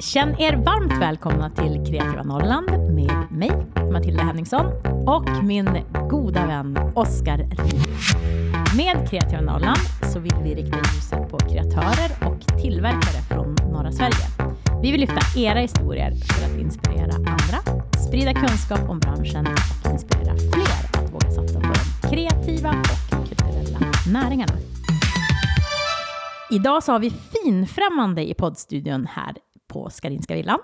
Känn er varmt välkomna till Kreativa Norrland med mig, Matilda Henningsson, och min goda vän Oskar Rin. Med Kreativa Norrland så vill vi rikta ljuset på kreatörer och tillverkare från norra Sverige. Vi vill lyfta era historier för att inspirera andra, sprida kunskap om branschen och inspirera fler att våga satsa på de kreativa och kulturella näringarna. Idag så har vi finfrämmande i poddstudion här på Skarinska villan.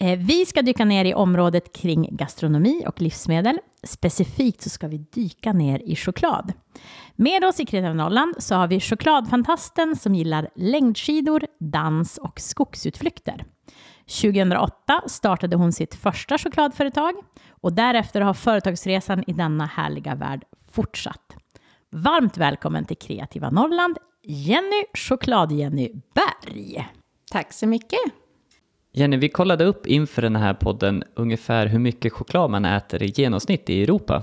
Eh, vi ska dyka ner i området kring gastronomi och livsmedel. Specifikt så ska vi dyka ner i choklad. Med oss i Kreativa Norrland så har vi chokladfantasten som gillar längdskidor, dans och skogsutflykter. 2008 startade hon sitt första chokladföretag och därefter har företagsresan i denna härliga värld fortsatt. Varmt välkommen till Kreativa Norrland, Jenny Choklad-Jenny Berg. Tack så mycket. Jenny, vi kollade upp inför den här podden ungefär hur mycket choklad man äter i genomsnitt i Europa.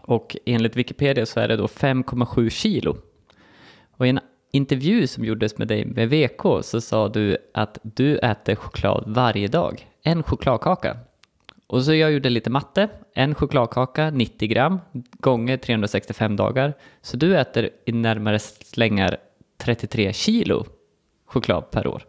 Och enligt Wikipedia så är det då 5,7 kilo. Och i en intervju som gjordes med dig med VK så sa du att du äter choklad varje dag. En chokladkaka. Och så jag gjorde lite matte. En chokladkaka, 90 gram, gånger 365 dagar. Så du äter i närmare slängar 33 kilo choklad per år.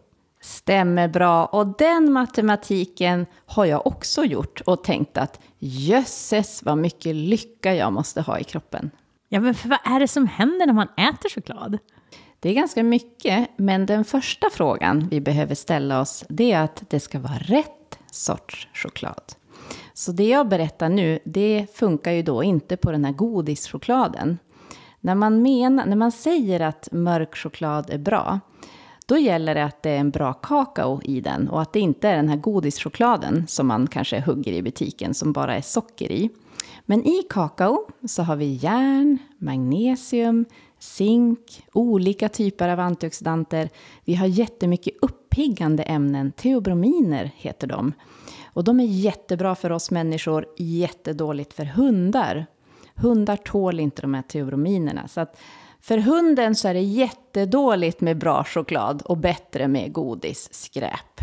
Stämmer bra. Och den matematiken har jag också gjort och tänkt att jösses vad mycket lycka jag måste ha i kroppen. Ja, men för vad är det som händer när man äter choklad? Det är ganska mycket, men den första frågan vi behöver ställa oss det är att det ska vara rätt sorts choklad. Så det jag berättar nu, det funkar ju då inte på den här godischokladen. När man, menar, när man säger att mörk choklad är bra, då gäller det att det är en bra kakao i den och att det inte är den här godischokladen som man kanske hugger i butiken som bara är socker i. Men i kakao så har vi järn, magnesium, zink, olika typer av antioxidanter. Vi har jättemycket uppiggande ämnen, teobrominer heter de. Och de är jättebra för oss människor, jättedåligt för hundar. Hundar tål inte de här teobrominerna. Så att för hunden så är det jättedåligt med bra choklad och bättre med godis, skräp.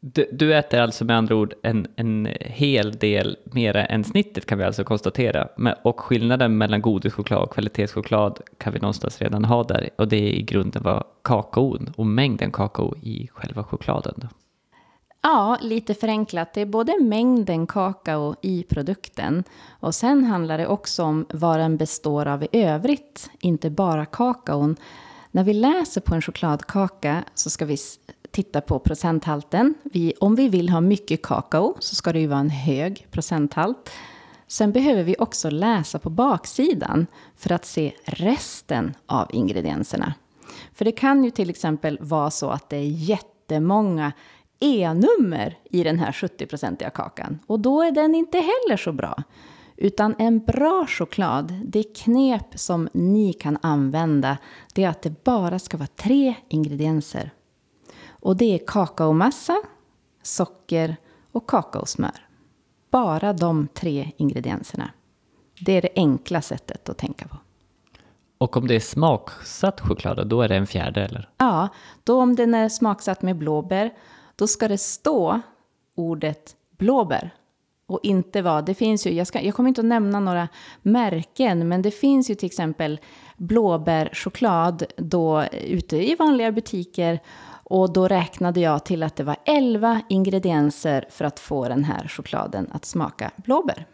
Du, du, äter alltså med andra ord en, en hel del mera än snittet kan vi alltså konstatera. Och skillnaden mellan godischoklad och kvalitetschoklad kan vi någonstans redan ha där. Och det är i grunden vad kakaon och mängden kakao i själva chokladen. Ja, lite förenklat. Det är både mängden kakao i produkten och sen handlar det också om vad den består av i övrigt, inte bara kakaon. När vi läser på en chokladkaka så ska vi titta på procenthalten. Vi, om vi vill ha mycket kakao så ska det ju vara en hög procenthalt. Sen behöver vi också läsa på baksidan för att se resten av ingredienserna. För det kan ju till exempel vara så att det är jättemånga E-nummer i den här 70-procentiga kakan. Och då är den inte heller så bra. Utan en bra choklad, det knep som ni kan använda, det är att det bara ska vara tre ingredienser. Och det är kakaomassa, socker och kakaosmör. Bara de tre ingredienserna. Det är det enkla sättet att tänka på. Och om det är smaksatt choklad, då är det en fjärde eller? Ja, då om den är smaksatt med blåbär då ska det stå ordet blåbär. Och inte vad, det finns ju, jag, ska, jag kommer inte att nämna några märken, men det finns ju till exempel blåbärschoklad då ute i vanliga butiker. Och då räknade jag till att det var 11 ingredienser för att få den här chokladen att smaka blåbär.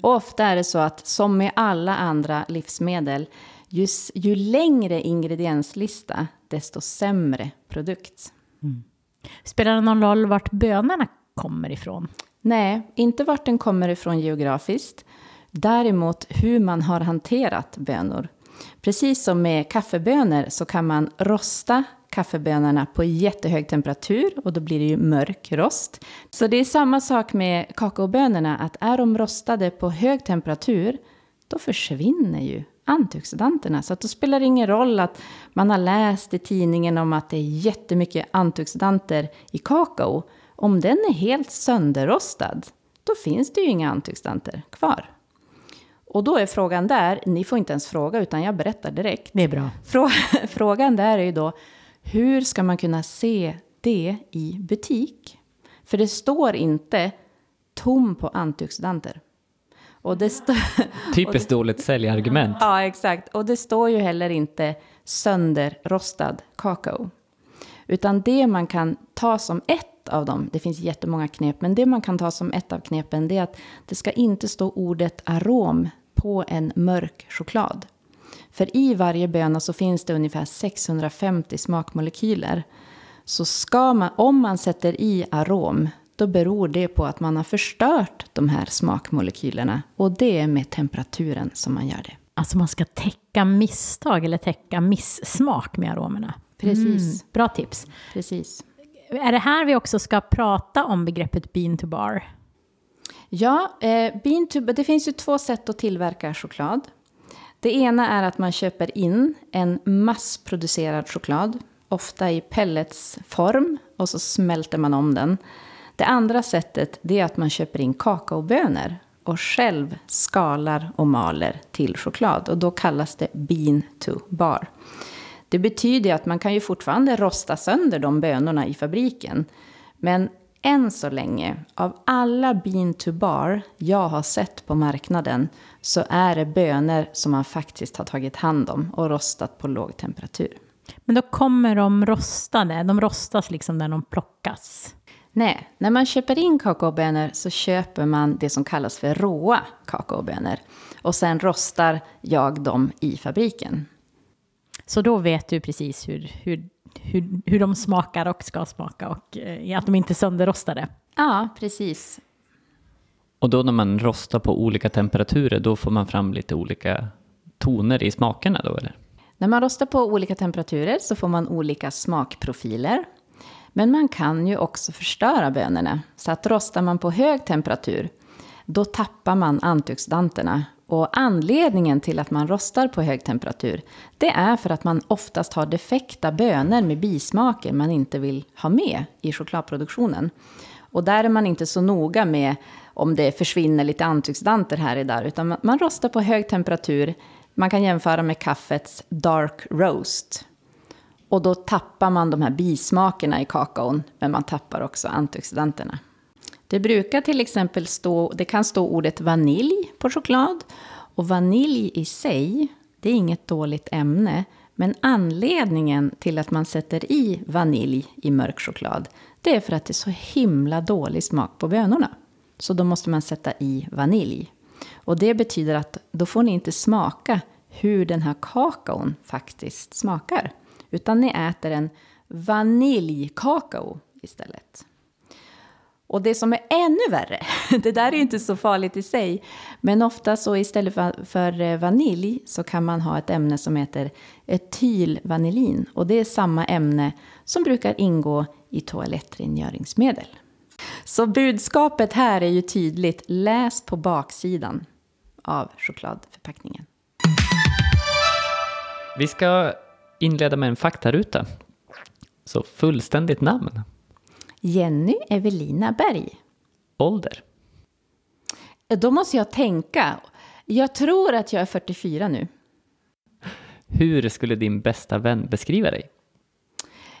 Och ofta är det så att som med alla andra livsmedel, ju, ju längre ingredienslista, desto sämre produkt. Mm. Spelar det någon roll vart bönorna kommer ifrån? Nej, inte vart den kommer ifrån geografiskt. Däremot hur man har hanterat bönor. Precis som med kaffebönor så kan man rosta kaffebönorna på jättehög temperatur och då blir det ju mörk rost. Så det är samma sak med kakaobönorna, att är de rostade på hög temperatur, då försvinner ju antioxidanterna. Så att då spelar det ingen roll att man har läst i tidningen om att det är jättemycket antioxidanter i kakao. Om den är helt sönderrostad, då finns det ju inga antioxidanter kvar. Och då är frågan där, ni får inte ens fråga utan jag berättar direkt. Det är bra. Frågan där är ju då, hur ska man kunna se det i butik. För det står inte tom på antioxidanter. Och det. Typiskt dåligt säljargument. Ja, exakt. Och det står ju heller inte sönderrostad kakao. Utan det man kan ta som ett av dem, det finns jättemånga knep, men det man kan ta som ett av knepen det är att det ska inte stå ordet arom på en mörk choklad. För i varje böna så finns det ungefär 650 smakmolekyler. Så ska man, om man sätter i arom, då beror det på att man har förstört de här smakmolekylerna. Och det är med temperaturen som man gör det. Alltså man ska täcka misstag eller täcka missmak med aromerna. Precis. Mm, bra tips. Precis. Är det här vi också ska prata om begreppet bean to bar? Ja, eh, bean to, det finns ju två sätt att tillverka choklad. Det ena är att man köper in en massproducerad choklad, ofta i pelletsform, och så smälter man om den. Det andra sättet det är att man köper in kakaobönor och själv skalar och maler till choklad. Och då kallas det bean to bar. Det betyder att man kan ju fortfarande rosta sönder de bönorna i fabriken. Men än så länge, av alla bean to bar jag har sett på marknaden, så är det bönor som man faktiskt har tagit hand om och rostat på låg temperatur. Men då kommer de rostade, de rostas liksom när de plockas. Nej, när man köper in kakaobönor så köper man det som kallas för råa kakaobönor. Och sen rostar jag dem i fabriken. Så då vet du precis hur, hur, hur, hur de smakar och ska smaka och eh, att de inte är sönderrostade. Ja, precis. Och då när man rostar på olika temperaturer, då får man fram lite olika toner i smakerna då eller? När man rostar på olika temperaturer så får man olika smakprofiler. Men man kan ju också förstöra bönorna. Så att rostar man på hög temperatur, då tappar man antioxidanterna. Och anledningen till att man rostar på hög temperatur, det är för att man oftast har defekta bönor med bismaker man inte vill ha med i chokladproduktionen. Och där är man inte så noga med om det försvinner lite antioxidanter här och där, utan man rostar på hög temperatur. Man kan jämföra med kaffets dark roast. Och då tappar man de här bismakerna i kakaon, men man tappar också antioxidanterna. Det brukar till exempel stå, det kan stå ordet vanilj på choklad. Och vanilj i sig, det är inget dåligt ämne. Men anledningen till att man sätter i vanilj i mörk choklad, det är för att det är så himla dålig smak på bönorna. Så då måste man sätta i vanilj. Och det betyder att då får ni inte smaka hur den här kakaon faktiskt smakar. Utan ni äter en vaniljkakao istället. Och det som är ännu värre, det där är ju inte så farligt i sig, men ofta så istället för, för eh, vanilj så kan man ha ett ämne som heter etylvanillin. Och det är samma ämne som brukar ingå i toalettrengöringsmedel. Så budskapet här är ju tydligt, läs på baksidan av chokladförpackningen. Vi ska inleda med en faktaruta. Så fullständigt namn? Jenny Evelina Berg. Ålder? Då måste jag tänka. Jag tror att jag är 44 nu. Hur skulle din bästa vän beskriva dig?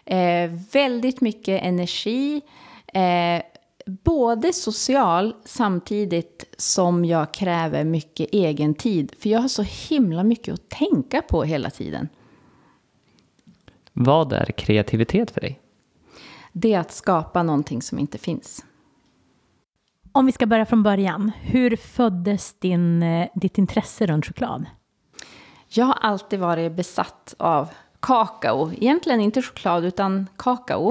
Eh, väldigt mycket energi. Eh, både social samtidigt som jag kräver mycket egen tid. För jag har så himla mycket att tänka på hela tiden. Vad är kreativitet för dig? Det är att skapa någonting som inte finns. Om vi ska börja från början, hur föddes din, eh, ditt intresse runt choklad? Jag har alltid varit besatt av kakao. Egentligen inte choklad, utan kakao.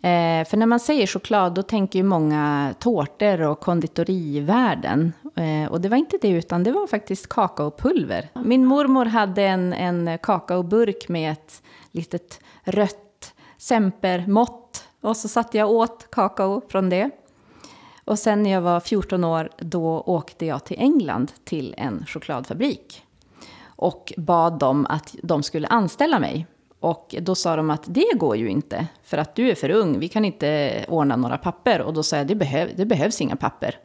Eh, för när man säger choklad, då tänker ju många tårtor och konditorivärlden. Eh, och det var inte det, utan det var faktiskt kakaopulver. Min mormor hade en, en kakaoburk med ett litet rött sempermått. Och så satt jag åt kakao från det. Och sen när jag var 14 år, då åkte jag till England till en chokladfabrik. Och bad dem att de skulle anställa mig. Och då sa de att det går ju inte, för att du är för ung, vi kan inte ordna några papper. Och då sa jag, det, behöv, det behövs inga papper.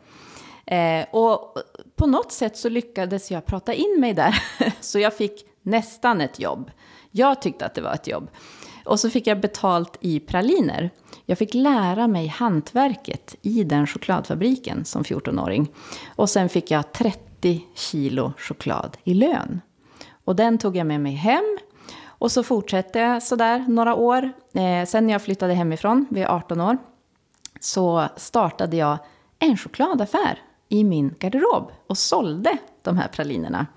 Eh, och på något sätt så lyckades jag prata in mig där, så jag fick nästan ett jobb. Jag tyckte att det var ett jobb. Och så fick jag betalt i praliner. Jag fick lära mig hantverket i den chokladfabriken som 14-åring. Och sen fick jag 30 kilo choklad i lön. Och den tog jag med mig hem. Och så fortsatte jag sådär några år. Eh, sen när jag flyttade hemifrån vid 18 år så startade jag en chokladaffär i min garderob och sålde de här pralinerna.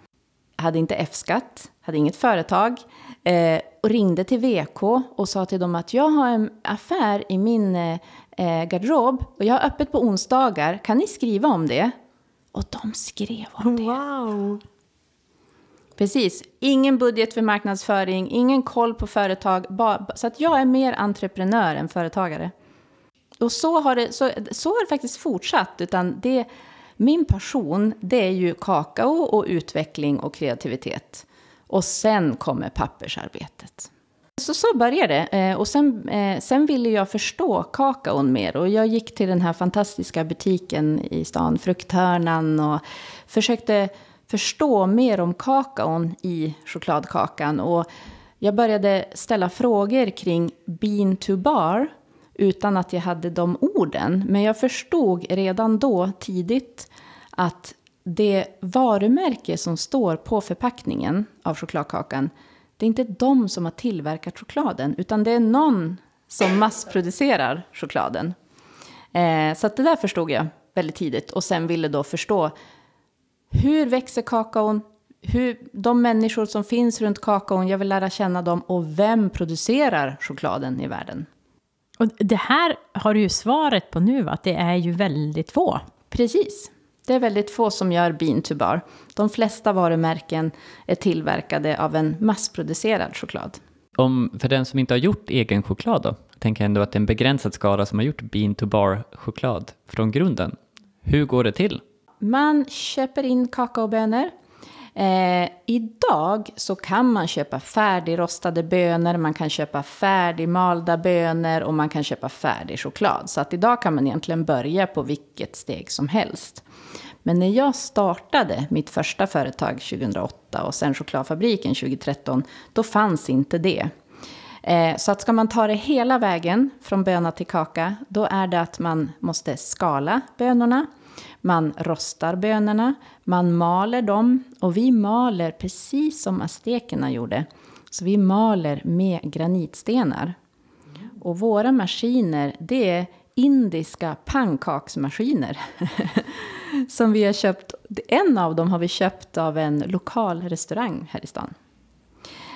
Jag hade inte F-skatt, hade inget företag eh, och ringde till VK och sa till dem att jag har en affär i min eh, eh, garderob och jag har öppet på onsdagar. Kan ni skriva om det? Och de skrev om det. Wow! Precis. Ingen budget för marknadsföring, ingen koll på företag. Så att jag är mer entreprenör än företagare. Och så har det, så, så har det faktiskt fortsatt. Utan det, min passion, det är ju kakao och utveckling och kreativitet. Och sen kommer pappersarbetet. Så så började det. Eh, och sen, eh, sen ville jag förstå kakaon mer. Och jag gick till den här fantastiska butiken i stan, Frukthörnan, och försökte förstå mer om kakaon i chokladkakan. Och jag började ställa frågor kring bean to bar utan att jag hade de orden. Men jag förstod redan då tidigt att det varumärke som står på förpackningen av chokladkakan, det är inte de som har tillverkat chokladen, utan det är någon som massproducerar chokladen. Eh, så att det där förstod jag väldigt tidigt och sen ville då förstå hur växer kakaon? Hur, de människor som finns runt kakaon, jag vill lära känna dem och vem producerar chokladen i världen? Och det här har du ju svaret på nu, att det är ju väldigt få. Precis. Det är väldigt få som gör bean to bar. De flesta varumärken är tillverkade av en massproducerad choklad. Om, för den som inte har gjort egen choklad då, tänker jag ändå att det är en begränsad skara som har gjort bean to bar choklad från grunden. Hur går det till? Man köper in kakaobönor. Eh, idag så kan man köpa färdigrostade bönor, man kan köpa färdigmalda bönor och man kan köpa färdig choklad. Så att idag kan man egentligen börja på vilket steg som helst. Men när jag startade mitt första företag 2008 och sen chokladfabriken 2013, då fanns inte det. Eh, så att ska man ta det hela vägen från böna till kaka, då är det att man måste skala bönorna. Man rostar bönorna, man maler dem och vi maler precis som aztekerna gjorde. Så vi maler med granitstenar. Och våra maskiner, det är indiska pannkaksmaskiner. som vi har köpt. En av dem har vi köpt av en lokal restaurang här i stan.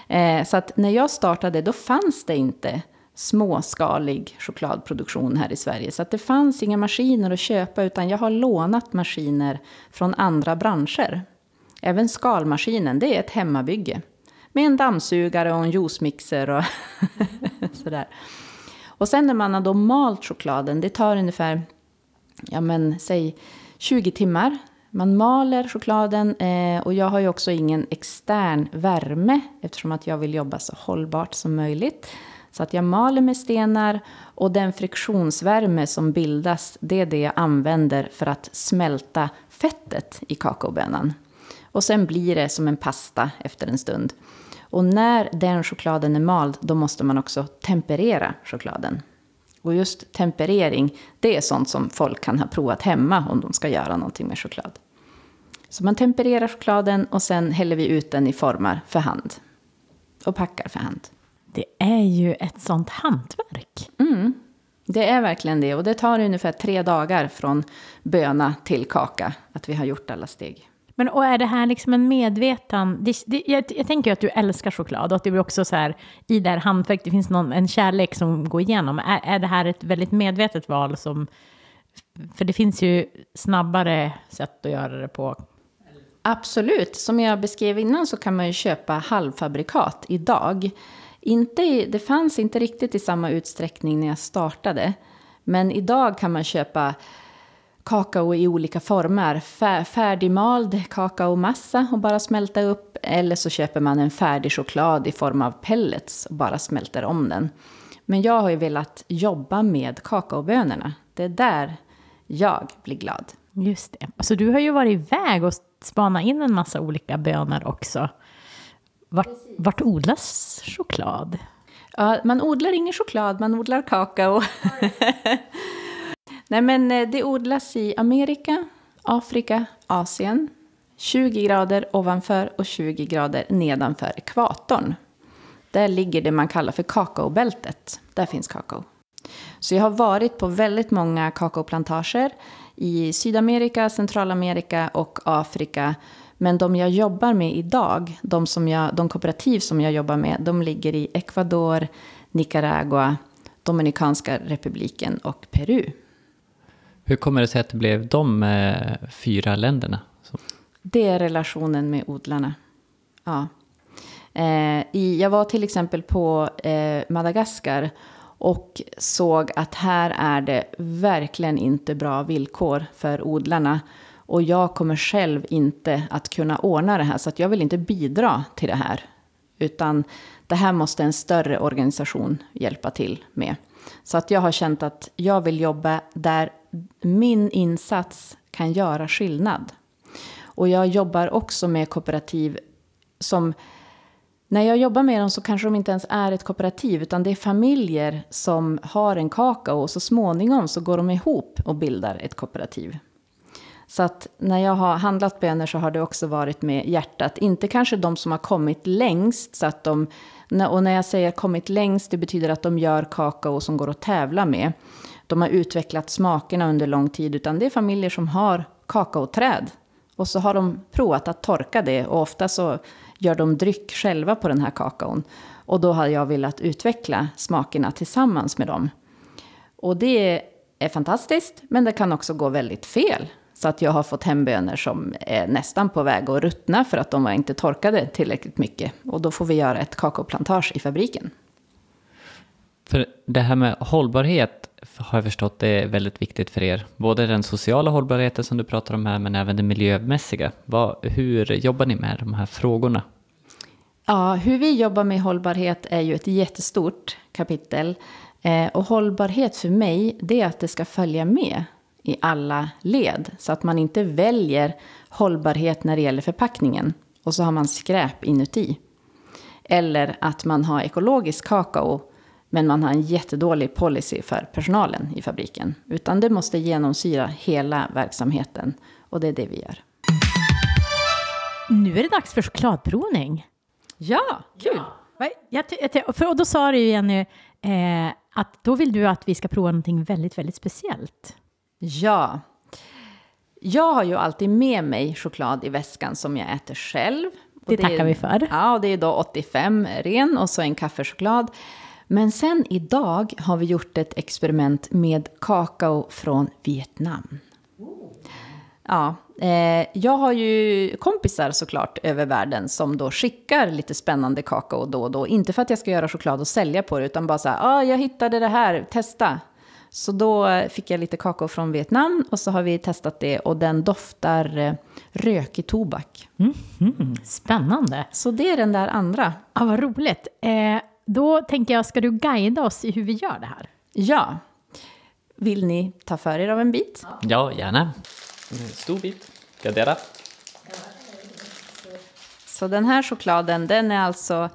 Eh, så att när jag startade, då fanns det inte småskalig chokladproduktion här i Sverige. Så att det fanns inga maskiner att köpa, utan jag har lånat maskiner från andra branscher. Även skalmaskinen, det är ett hemmabygge. Med en dammsugare och en juicemixer och sådär. Och sen när man har då malt chokladen, det tar ungefär, ja men säg 20 timmar. Man maler chokladen eh, och jag har ju också ingen extern värme eftersom att jag vill jobba så hållbart som möjligt. Så att jag maler med stenar och den friktionsvärme som bildas, det är det jag använder för att smälta fettet i kakaobönan. Och sen blir det som en pasta efter en stund. Och när den chokladen är mald, då måste man också temperera chokladen. Och just temperering, det är sånt som folk kan ha provat hemma om de ska göra någonting med choklad. Så man tempererar chokladen och sen häller vi ut den i formar för hand. Och packar för hand. Det är ju ett sånt hantverk. Mm. Det är verkligen det. Och det tar ungefär tre dagar från böna till kaka att vi har gjort alla steg. Men och är det här liksom en medveten... Det, det, jag, jag tänker att du älskar choklad och att det blir också så här i det här hantverket, det finns någon, en kärlek som går igenom. Är, är det här ett väldigt medvetet val som... För det finns ju snabbare sätt att göra det på. Absolut. Som jag beskrev innan så kan man ju köpa halvfabrikat idag. Inte i, det fanns inte riktigt i samma utsträckning när jag startade. Men idag kan man köpa kakao i olika former. Färdigmald kakaomassa och bara smälta upp. Eller så köper man en färdig choklad i form av pellets och bara smälter om den. Men jag har ju velat jobba med kakaobönorna. Det är där jag blir glad. Just det. Så du har ju varit iväg och spanat in en massa olika bönor också. Vart, vart odlas choklad? Ja, man odlar ingen choklad, man odlar kakao. Nej, men eh, det odlas i Amerika, Afrika, Asien. 20 grader ovanför och 20 grader nedanför ekvatorn. Där ligger det man kallar för kakaobältet. Där finns kakao. Så jag har varit på väldigt många kakaoplantager i Sydamerika, Centralamerika och Afrika. Men de jag jobbar med idag, de, som jag, de kooperativ som jag jobbar med, de ligger i Ecuador, Nicaragua, Dominikanska republiken och Peru. Hur kommer det sig att det blev de eh, fyra länderna? Det är relationen med odlarna. Ja. Eh, i, jag var till exempel på eh, Madagaskar och såg att här är det verkligen inte bra villkor för odlarna. Och jag kommer själv inte att kunna ordna det här, så att jag vill inte bidra till det här. Utan det här måste en större organisation hjälpa till med. Så att jag har känt att jag vill jobba där min insats kan göra skillnad. Och jag jobbar också med kooperativ som när jag jobbar med dem så kanske de inte ens är ett kooperativ utan det är familjer som har en kakao och så småningom så går de ihop och bildar ett kooperativ. Så att när jag har handlat bönor så har det också varit med hjärtat. Inte kanske de som har kommit längst. Så att de, och när jag säger kommit längst, det betyder att de gör kakao som går att tävla med. De har utvecklat smakerna under lång tid. Utan det är familjer som har kakaoträd. Och så har de provat att torka det. Och ofta så gör de dryck själva på den här kakaon. Och då har jag velat utveckla smakerna tillsammans med dem. Och det är fantastiskt, men det kan också gå väldigt fel. Så att jag har fått hem bönor som är nästan på väg att ruttna för att de var inte torkade tillräckligt mycket. Och då får vi göra ett kakaoplantage i fabriken. För det här med hållbarhet har jag förstått det är väldigt viktigt för er. Både den sociala hållbarheten som du pratar om här men även den miljömässiga. Vad, hur jobbar ni med de här frågorna? Ja, hur vi jobbar med hållbarhet är ju ett jättestort kapitel. Eh, och hållbarhet för mig, det är att det ska följa med i alla led. Så att man inte väljer hållbarhet när det gäller förpackningen och så har man skräp inuti. Eller att man har ekologisk kakao men man har en jättedålig policy för personalen i fabriken. Utan det måste genomsyra hela verksamheten och det är det vi gör. Nu är det dags för chokladprovning. Ja, kul! Ja. För, då sa du ju Jenny eh, att då vill du att vi ska prova någonting väldigt, väldigt speciellt. Ja. Jag har ju alltid med mig choklad i väskan som jag äter själv. Det, det tackar är, vi för. Ja, och det är då 85 ren och så en kaffechoklad. Men sen idag har vi gjort ett experiment med kakao från Vietnam. Ja, eh, jag har ju kompisar såklart över världen som då skickar lite spännande kakao då och då. Inte för att jag ska göra choklad och sälja på det, utan bara så här, ah, jag hittade det här, testa. Så då fick jag lite kakao från Vietnam och så har vi testat det och den doftar eh, rökig tobak. Mm, mm, spännande. Så det är den där andra. Ja, vad roligt. Eh, då tänker jag, ska du guida oss i hur vi gör det här? Ja. Vill ni ta för er av en bit? Ja, gärna. En stor bit. Dela? Så den här chokladen, den är alltså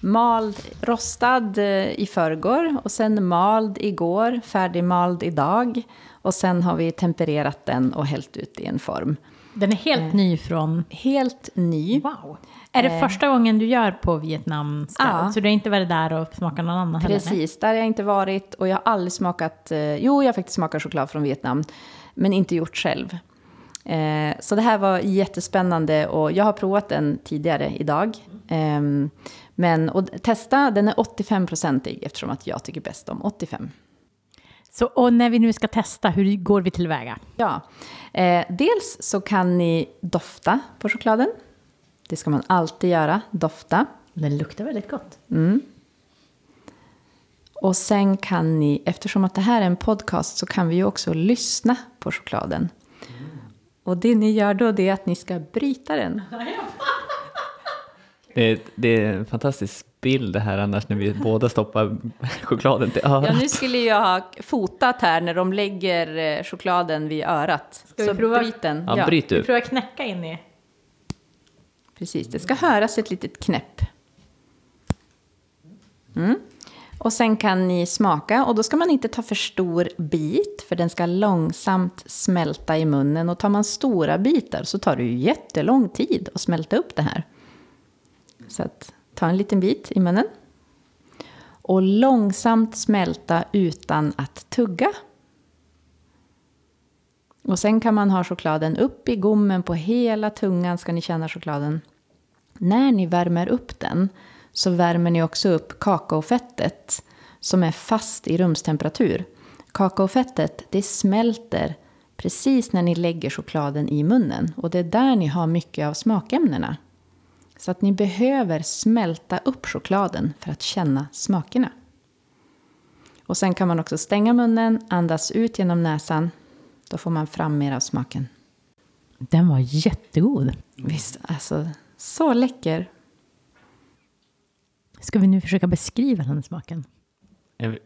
mald, rostad eh, i förrgår och sen mald igår, färdigmald idag. Och sen har vi tempererat den och hällt ut i en form. Den är helt eh, ny från... Helt ny. Wow. Är det eh. första gången du gör på Vietnam? Ja. Så du har inte varit där och smakat någon annan Precis, heller, där har jag inte varit. Och jag har aldrig smakat... Eh, jo, jag har faktiskt smakat choklad från Vietnam. Men inte gjort själv. Eh, så det här var jättespännande och jag har provat den tidigare idag. Men och testa, den är 85-procentig eftersom att jag tycker bäst om 85. Så, och när vi nu ska testa, hur går vi tillväga? Ja, eh, dels så kan ni dofta på chokladen. Det ska man alltid göra, dofta. Den luktar väldigt gott. Mm. Och sen kan ni, eftersom att det här är en podcast, så kan vi ju också lyssna på chokladen. Mm. Och det ni gör då, det är att ni ska bryta den. Det är, det är en fantastisk bild det här annars när vi båda stoppar chokladen till örat. Ja, nu skulle jag ha fotat här när de lägger eh, chokladen vid örat. Ska vi prova? bryt den. Ja, ja. bryt du. Vi provar knäcka in i. Precis, det ska höras ett litet knäpp. Mm. Och sen kan ni smaka och då ska man inte ta för stor bit för den ska långsamt smälta i munnen. Och tar man stora bitar så tar det ju jättelång tid att smälta upp det här. Så att, ta en liten bit i munnen. Och långsamt smälta utan att tugga. Och sen kan man ha chokladen upp i gommen på hela tungan ska ni känna chokladen. När ni värmer upp den så värmer ni också upp kakaofettet som är fast i rumstemperatur. Kakaofettet det smälter precis när ni lägger chokladen i munnen och det är där ni har mycket av smakämnena. Så att ni behöver smälta upp chokladen för att känna smakerna. Och sen kan man också stänga munnen, andas ut genom näsan. Då får man fram mer av smaken. Den var jättegod. Visst, alltså så läcker. Ska vi nu försöka beskriva den smaken? Jag,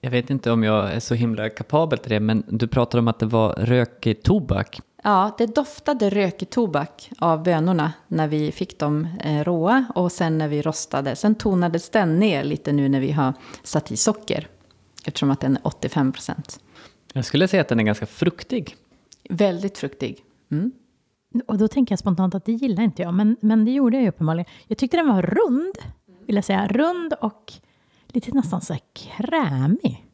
jag vet inte om jag är så himla kapabel till det, men du pratade om att det var rökig tobak. Ja, det doftade rökig tobak av bönorna när vi fick dem eh, råa och sen när vi rostade. Sen tonades den ner lite nu när vi har satt i socker. Eftersom att den är 85 procent. Jag skulle säga att den är ganska fruktig. Väldigt fruktig. Mm. Och då tänker jag spontant att det gillar inte jag, men, men det gjorde jag ju uppenbarligen. Jag tyckte den var rund, vill jag säga. Rund och lite nästan så här krämig.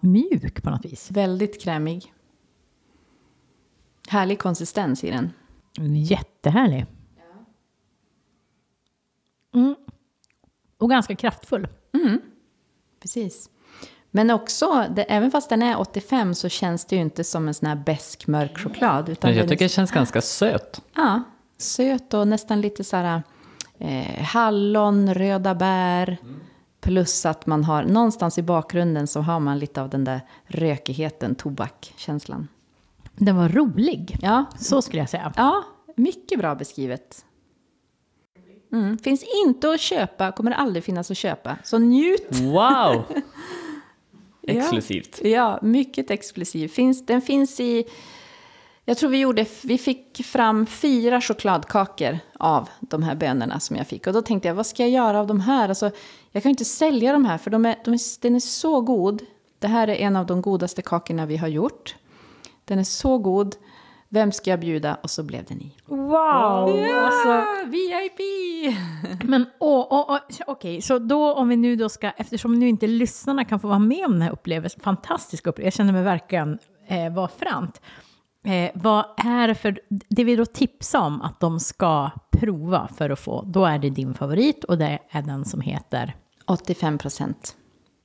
Mjuk på något vis. Väldigt krämig. Härlig konsistens i den. Jättehärlig. Mm. Och ganska kraftfull. Precis. Men också, det, även fast den är 85 så känns det ju inte som en sån här besk mörk choklad. Utan Men jag tycker det känns ganska söt. Ja, söt och nästan lite så här eh, hallon, röda bär. Plus att man har, någonstans i bakgrunden så har man lite av den där rökigheten, tobakkänslan. Den var rolig. Ja, Så skulle jag säga. ja, mycket bra beskrivet. Mm. Finns inte att köpa, kommer aldrig finnas att köpa. Så njut! Wow! Exklusivt. Ja, mycket exklusiv. Finns, den finns i... Jag tror vi gjorde... Vi fick fram fyra chokladkakor av de här bönorna som jag fick. Och då tänkte jag, vad ska jag göra av de här? Alltså, jag kan ju inte sälja de här för de är, de är, den är så god. Det här är en av de godaste kakorna vi har gjort. Den är så god. Vem ska jag bjuda? Och så blev det ni. Wow! Alltså, VIP! men åh, åh, åh, okej, så då om vi nu då ska, eftersom nu inte lyssnarna kan få vara med om den här upplevelsen, fantastiska upplevelsen, jag känner mig verkligen eh, vara frant. Eh, vad är det för, det vi då tipsar om att de ska prova för att få, då är det din favorit och det är den som heter 85 procent.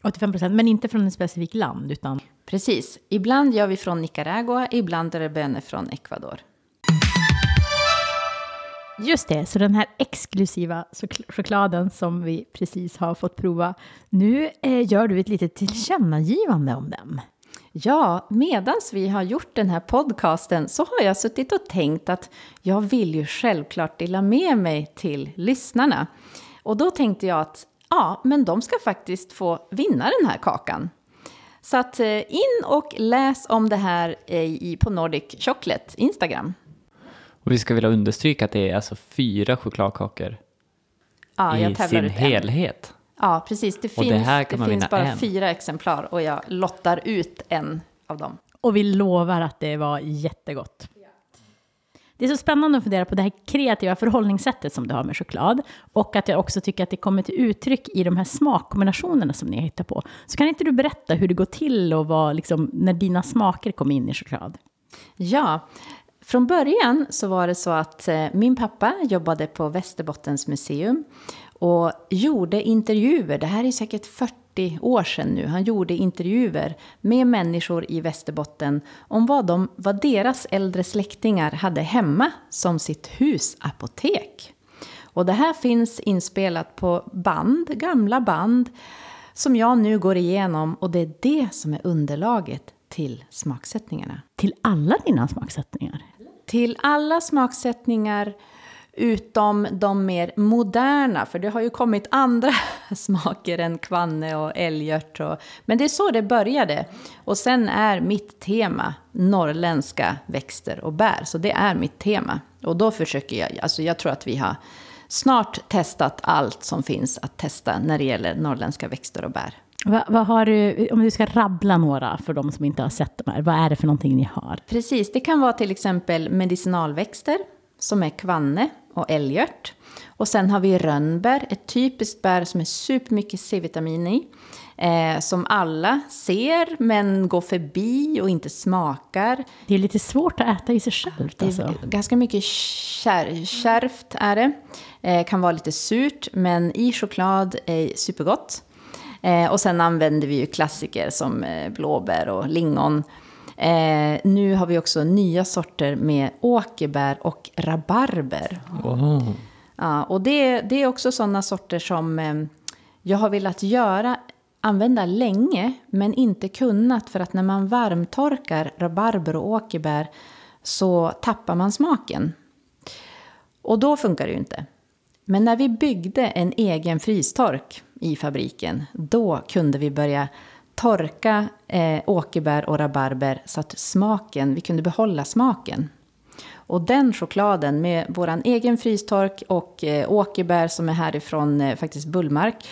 85 procent, men inte från ett specifikt land, utan Precis. Ibland gör vi från Nicaragua, ibland är det bönor från Ecuador. Just det, så den här exklusiva chok- chokladen som vi precis har fått prova. Nu eh, gör du ett litet tillkännagivande om den. Ja, medans vi har gjort den här podcasten så har jag suttit och tänkt att jag vill ju självklart dela med mig till lyssnarna. Och då tänkte jag att ja, men de ska faktiskt få vinna den här kakan. Så att eh, in och läs om det här eh, i, på Nordic Chocolate Instagram. Och vi ska vilja understryka att det är alltså fyra chokladkakor Ja, i sin helhet. Ja, precis. Det det finns, här kan det man finns bara en. fyra exemplar och jag lottar ut en av dem. Och vi lovar att det var jättegott. Det är så spännande att fundera på det här kreativa förhållningssättet som du har med choklad. Och att jag också tycker att det kommer till uttryck i de här smakkombinationerna som ni har hittat på. Så kan inte du berätta hur det går till och vad, liksom, när dina smaker kom in i choklad? Ja, från början så var det så att eh, min pappa jobbade på Västerbottens museum och gjorde intervjuer. Det här är säkert 40 år sedan nu. Han gjorde intervjuer med människor i Västerbotten om vad, de, vad deras äldre släktingar hade hemma som sitt husapotek. Och det här finns inspelat på band, gamla band, som jag nu går igenom och det är det som är underlaget till smaksättningarna. Till alla dina smaksättningar? Till alla smaksättningar utom de mer moderna, för det har ju kommit andra smaker än kvanne och älgört. Och, men det är så det började. Och sen är mitt tema norrländska växter och bär, så det är mitt tema. Och då försöker jag, alltså jag tror att vi har snart testat allt som finns att testa när det gäller norrländska växter och bär. Vad, vad har du, om du ska rabbla några för de som inte har sett de här, vad är det för någonting ni har? Precis, det kan vara till exempel medicinalväxter som är kvanne och älgört. Och sen har vi rönnbär, ett typiskt bär som är supermycket C-vitamin i. Eh, som alla ser men går förbi och inte smakar. Det är lite svårt att äta i sig självt. Alltså. Ganska mycket kär, kärvt är det. Eh, kan vara lite surt men i choklad är supergott. Eh, och sen använder vi ju klassiker som eh, blåbär och lingon. Eh, nu har vi också nya sorter med åkerbär och rabarber. Wow. Ja, och det, det är också sådana sorter som eh, jag har velat göra, använda länge, men inte kunnat för att när man varmtorkar rabarber och åkerbär så tappar man smaken. Och då funkar det ju inte. Men när vi byggde en egen frystork i fabriken, då kunde vi börja torka eh, åkerbär och rabarber så att smaken, vi kunde behålla smaken. Och den chokladen med vår egen frystork och eh, åkerbär som är härifrån eh, faktiskt Bullmark.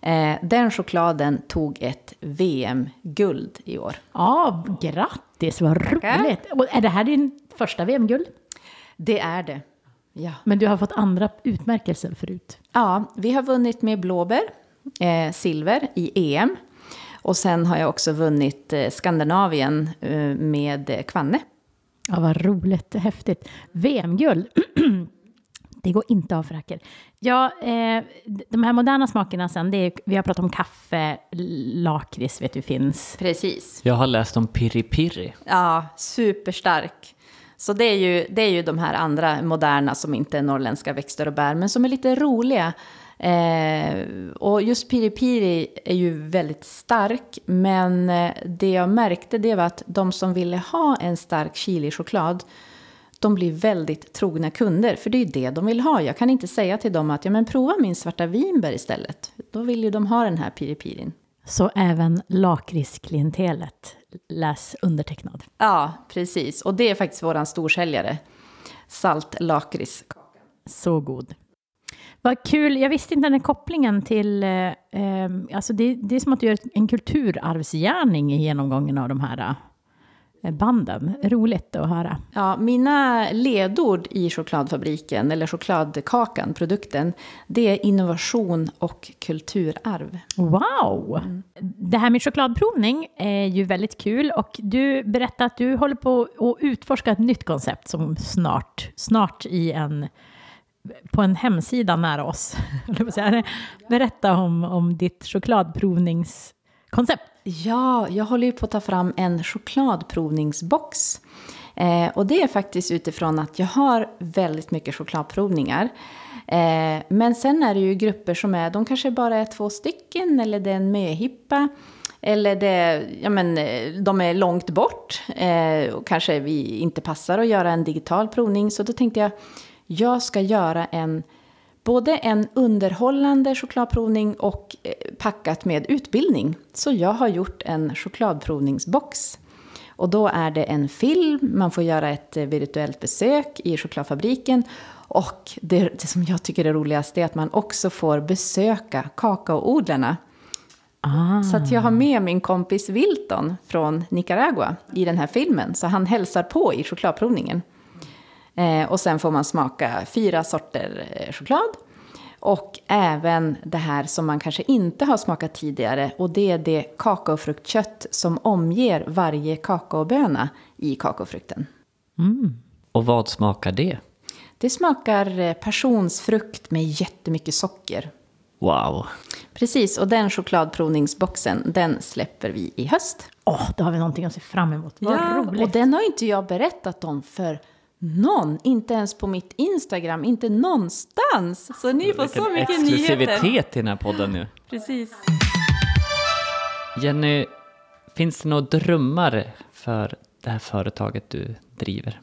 Eh, den chokladen tog ett VM-guld i år. Ja, grattis, vad roligt! Och är det här din första VM-guld? Det är det. Ja. Men du har fått andra utmärkelser förut. ja, vi har vunnit med blåbär, eh, silver i EM. Och sen har jag också vunnit eh, Skandinavien eh, med eh, Kvanne. Ja, vad roligt, häftigt. VM-guld. Det går inte av för hacker. Ja, eh, de här moderna smakerna sen, det är, vi har pratat om kaffe, lakrits vet vi finns. Precis. Jag har läst om piri piri. Ja, superstark. Så det är, ju, det är ju de här andra moderna som inte är norrländska växter och bär, men som är lite roliga. Eh, och just piri piri är ju väldigt stark, men eh, det jag märkte det var att de som ville ha en stark chilichoklad, de blir väldigt trogna kunder, för det är ju det de vill ha. Jag kan inte säga till dem att ja, men prova min svarta vinbär istället. Då vill ju de ha den här piri pirin. Så även lakritsklientelet, läs undertecknad. Ja, precis. Och det är faktiskt våran storsäljare. Salt lakrits. Så god. Vad kul, jag visste inte den här kopplingen till, eh, eh, alltså det, det är som att du gör en kulturarvsgärning i genomgången av de här eh, banden. Roligt att höra. Ja, mina ledord i chokladfabriken, eller chokladkakan, produkten, det är innovation och kulturarv. Wow! Det här med chokladprovning är ju väldigt kul och du berättade att du håller på att utforska ett nytt koncept som snart, snart i en på en hemsida nära oss. Berätta om, om ditt chokladprovningskoncept. Ja, jag håller ju på att ta fram en chokladprovningsbox. Eh, och det är faktiskt utifrån att jag har väldigt mycket chokladprovningar. Eh, men sen är det ju grupper som är, de kanske bara är två stycken eller det är en möhippa. Eller det, ja men, eh, de är långt bort eh, och kanske vi inte passar att göra en digital provning. Så då tänkte jag, jag ska göra en både en underhållande chokladprovning och eh, packat med utbildning. Så jag har gjort en chokladprovningsbox. Och då är det en film, man får göra ett eh, virtuellt besök i chokladfabriken. Och det, det som jag tycker är roligast är att man också får besöka kakaoodlarna. Ah. Så att jag har med min kompis Wilton från Nicaragua i den här filmen. Så han hälsar på i chokladprovningen. Eh, och sen får man smaka fyra sorter eh, choklad. Och även det här som man kanske inte har smakat tidigare. Och det är det kakaofruktkött som omger varje kakaoböna i kakaofrukten. Och vad smakar det? Det smakar eh, passionsfrukt med jättemycket socker. Wow. Precis, och den chokladprovningsboxen, den släpper vi i höst. Åh, då har vi någonting att se fram emot. Vad roligt. och den har inte jag berättat om för någon. Inte ens på mitt Instagram, inte någonstans. Så ni får så mycket nyheter. exklusivitet i den här podden nu. Precis. Jenny, finns det några drömmar för det här företaget du driver?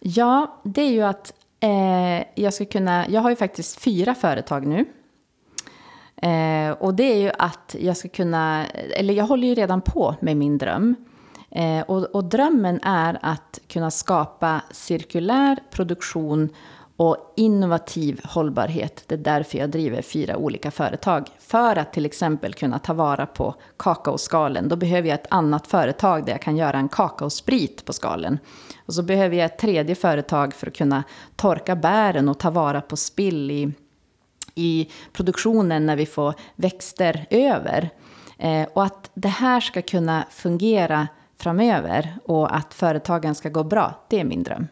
Ja, det är ju att eh, jag ska kunna... Jag har ju faktiskt fyra företag nu. Eh, och det är ju att jag ska kunna... Eller jag håller ju redan på med min dröm. Eh, och, och drömmen är att kunna skapa cirkulär produktion Och innovativ hållbarhet, det är därför jag driver fyra olika företag. För att till exempel kunna ta vara på kakaoskalen, då behöver jag ett annat företag där jag kan göra en kakaosprit på skalen. Och så behöver jag ett tredje företag för att kunna torka bären och ta vara på spill i, i produktionen när vi får växter över. Eh, och att det här ska kunna fungera framöver och att företagen ska gå bra, det är min dröm.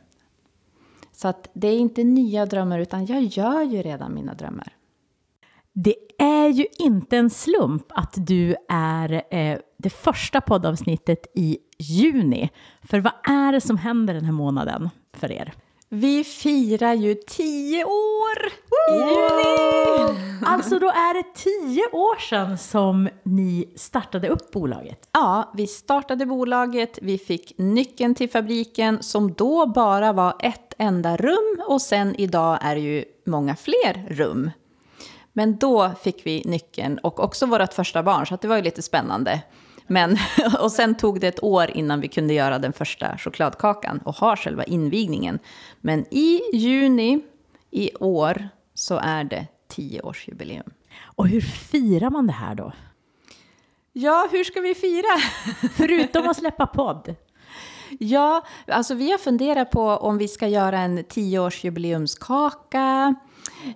Så att det är inte nya drömmar, utan jag gör ju redan mina drömmar. Det är ju inte en slump att du är eh, det första poddavsnittet i juni. För vad är det som händer den här månaden för er? Vi firar ju tio år i juni! Alltså då är det tio år sedan som ni startade upp bolaget. Ja, vi startade bolaget, vi fick nyckeln till fabriken som då bara var ett enda rum och sen idag är det ju många fler rum. Men då fick vi nyckeln och också vårt första barn, så det var ju lite spännande. Men, och sen tog det ett år innan vi kunde göra den första chokladkakan och ha själva invigningen. Men i juni i år så är det tioårsjubileum. Och hur firar man det här då? Ja, hur ska vi fira? Förutom att släppa podd. Ja, alltså vi har funderat på om vi ska göra en tioårsjubileumskaka.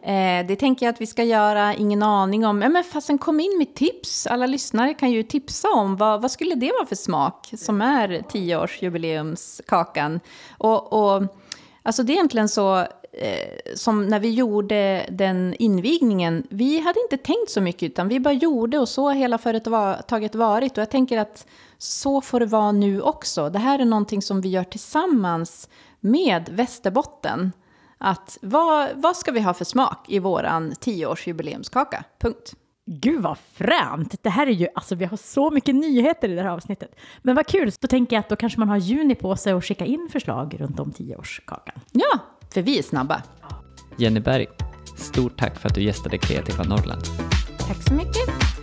Eh, det tänker jag att vi ska göra, ingen aning om. Ja, men fasen kom in med tips. Alla lyssnare kan ju tipsa om vad, vad skulle det vara för smak som är tioårsjubileumskakan. Och, och alltså det är egentligen så eh, som när vi gjorde den invigningen. Vi hade inte tänkt så mycket utan vi bara gjorde och så har hela företaget varit. Och jag tänker att så får det vara nu också. Det här är någonting som vi gör tillsammans med Västerbotten att vad, vad ska vi ha för smak i våran tioårsjubileumskaka? Punkt. Gud vad fränt! Det här är ju, alltså vi har så mycket nyheter i det här avsnittet. Men vad kul, då tänker jag att då kanske man har juni på sig att skicka in förslag runt om tioårskakan. Ja, för vi är snabba. Jenny Berg, stort tack för att du gästade Kreativa Norrland. Tack så mycket.